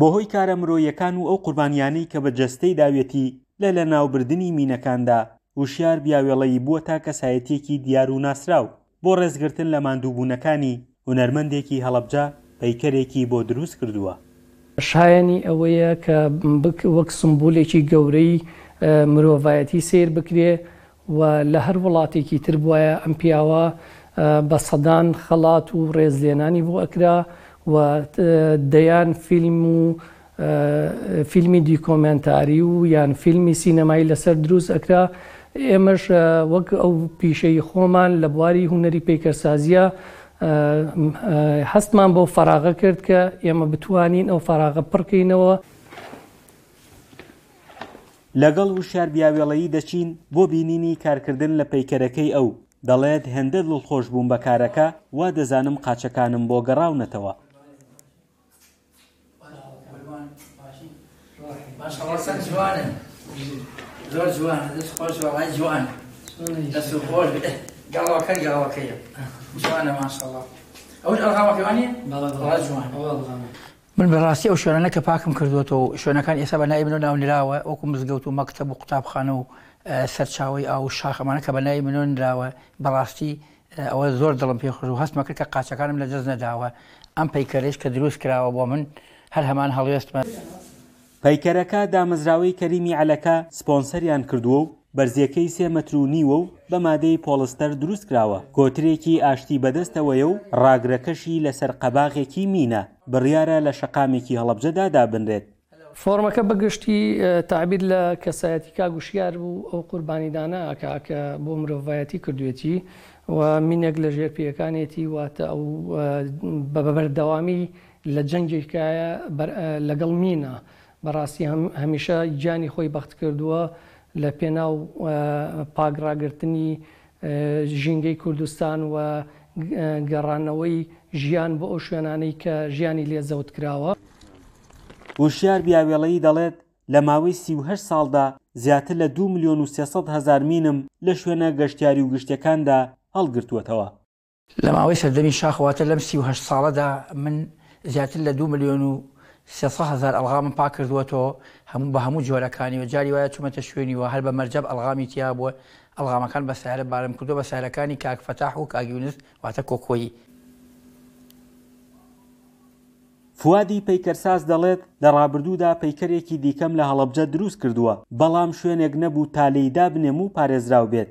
بەهۆی کارە مرۆیەکان و ئەو قوربانیانەی کە بە جەستەی داویەتی لە لەناوبردنی مینەکاندا، هوشیار بیاوێڵەیی بووەتە کەسایەتیەکی دیار و ناسراو، بۆ ڕێزگرتن لە ماندووبوونەکانی، هونەرمەندێکی هەڵەبجە پەیکەرێکی بۆ دروستکردووە. شایەنی ئەوەیە کە وەک سمبولێکی گەورەی مرۆڤایەتی سەیر بکرێ و لە هەر وڵاتێکی تر بوایە ئەم پیاوە بە سەدان خەڵات و ڕێز لێنانی بۆ ئەکرا و دەیان فیلم و فیلمی دیکۆمێنتاری و یان فیلمی سینەمایی لەسەر دروست ئەکرا ئێمەش وەک ئەو پیشەی خۆمان لە بواری هونەری پەیکەرسازیە هەستمان بۆ فەراغە کرد کە ئێمە بتوانین ئەو فەراغە پڕکەینەوە لەگەڵ وشیار بیاوێڵەیی دەچین بۆ بینینی کارکردن لە پەیکەرەکەی ئەو، دەڵێت هێندە دڵخۆش بووم بە کارەکە، وا دەزانم قاچەکانم بۆ گەڕاونەتەوە. من بە ڕاستی ئەو شوێنانە کە پاکم کردووەتەوە و شوێنەکان ئێستا بە ناوی منەوە ناونراوە وەکو مزگەوت و مەکتەب و قوتابخانە و سەرچاوەی ئاو و شاخ ئەمانە کە بە ناوی منەوە نراوە بە ڕاستی ئەوە زۆر دڵم پێ خۆش و هەستمە کرد کە قاچەکانم لە دەست نەداوە ئەم پەیکەرەیش کە دروست کراوە بۆ من هەر هەمان هەڵوێستمە پەیکەرەکە دامەزراوەی کەریمی عەلەکە سپۆنسەریان کردووە و بەرزییەکەی سێ مەتر و نیوە و بە مادەی پۆڵستەر دروست کراوە، کۆترێکی ئاشتی بەدەستەوەیە و ڕاگرەکەشی لەسەر قەباغێکی مینە، بڕیارە لە شەقامێکی هەڵەبجەدا دابنرێت. فۆڕمەکە بە گشتی تەعبیر لە کەسایەتی کاک وشیار و ئەو قوربانیدانە ئەکا کە بۆ مرۆڤایەتی کردوویەتی و مینێک لە ژێرپێیەکانیەتی، واتە ئەو بە بەردەوامی لە جەنگێکایە لەگەڵ مینا. بەڕاستی هەمیشە گیانی خۆی بەخت کردووە لە پێناو پاک ڕاگرتنی ژینگەی کوردستان و گەڕانەوەی ژیان بۆ ئەو شوێنانەی کە ژیانی لێ زەوت کراوە. هوشیار بیاوێڵەیی دەڵێت، لە ماوەی سی و هەشت ساڵدا زیاتر لە دوو ملیۆن و سێ سەد هەزار مینم لە شوێنە گەشتیاری و گشتیەکاندا هەڵگرتووەتەوە. لە ماوەی سەردەمی شاخ واتە لەم سی و هەشت ساڵەدا من زیاتر لە دوو ملیۆن و سێ سەد هەزار ئەڵغامم پاک کردووەتەوە هەموو بە هەموو جۆرەکانی و جاری وایە چوومەتە شوێنی و هەر بە مەرجەب ئەڵغامی تیا بووە ئەڵغامەکان بە سەیارە بارم کردووە بە سەیارەکانی کاک فەتاح و کاک یونس واتە کۆکۆیی. فوادی پەیکەرساز دەڵێت، لە ڕابردوودا پەیکەرێکی دیکەم لە هەڵەبجە دروست کردووە، بەڵام شوێنێک نەبوو تا لێی دابنێم و پارێزراو بێت،